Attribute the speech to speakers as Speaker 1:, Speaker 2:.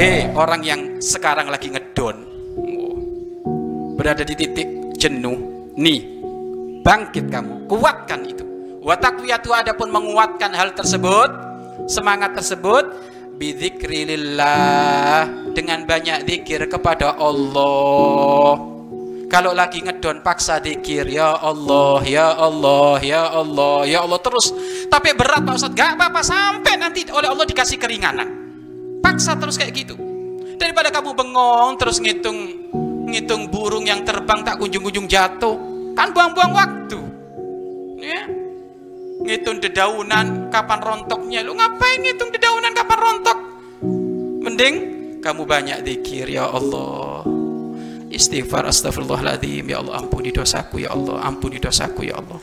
Speaker 1: Hei orang yang sekarang lagi ngedon. Oh, Berada di titik jenuh. Nih Bangkit kamu. Kuatkan itu. Watakwiyatu adapun menguatkan hal tersebut Semangat tersebut Bidzikrillah Dengan banyak zikir kepada Allah. Kalau lagi ngedon paksa dikir ya Allah ya Allah ya Allah ya Allah terus. Tapi berat Pak Ustadz. Gak apa-apa sampai nanti oleh Allah dikasih keringanan paksa terus kayak gitu. Daripada kamu bengong terus ngitung ngitung burung yang terbang tak kunjung-kunjung jatuh. Kan buang-buang waktu. Ya. Ngitung dedaunan kapan rontoknya. Lu ngapain ngitung dedaunan kapan rontok? Mending kamu banyak dikir ya Allah. Istighfar astagfirullahaladzim ya Allah ampuni dosaku ya Allah. Ampuni dosaku ya Allah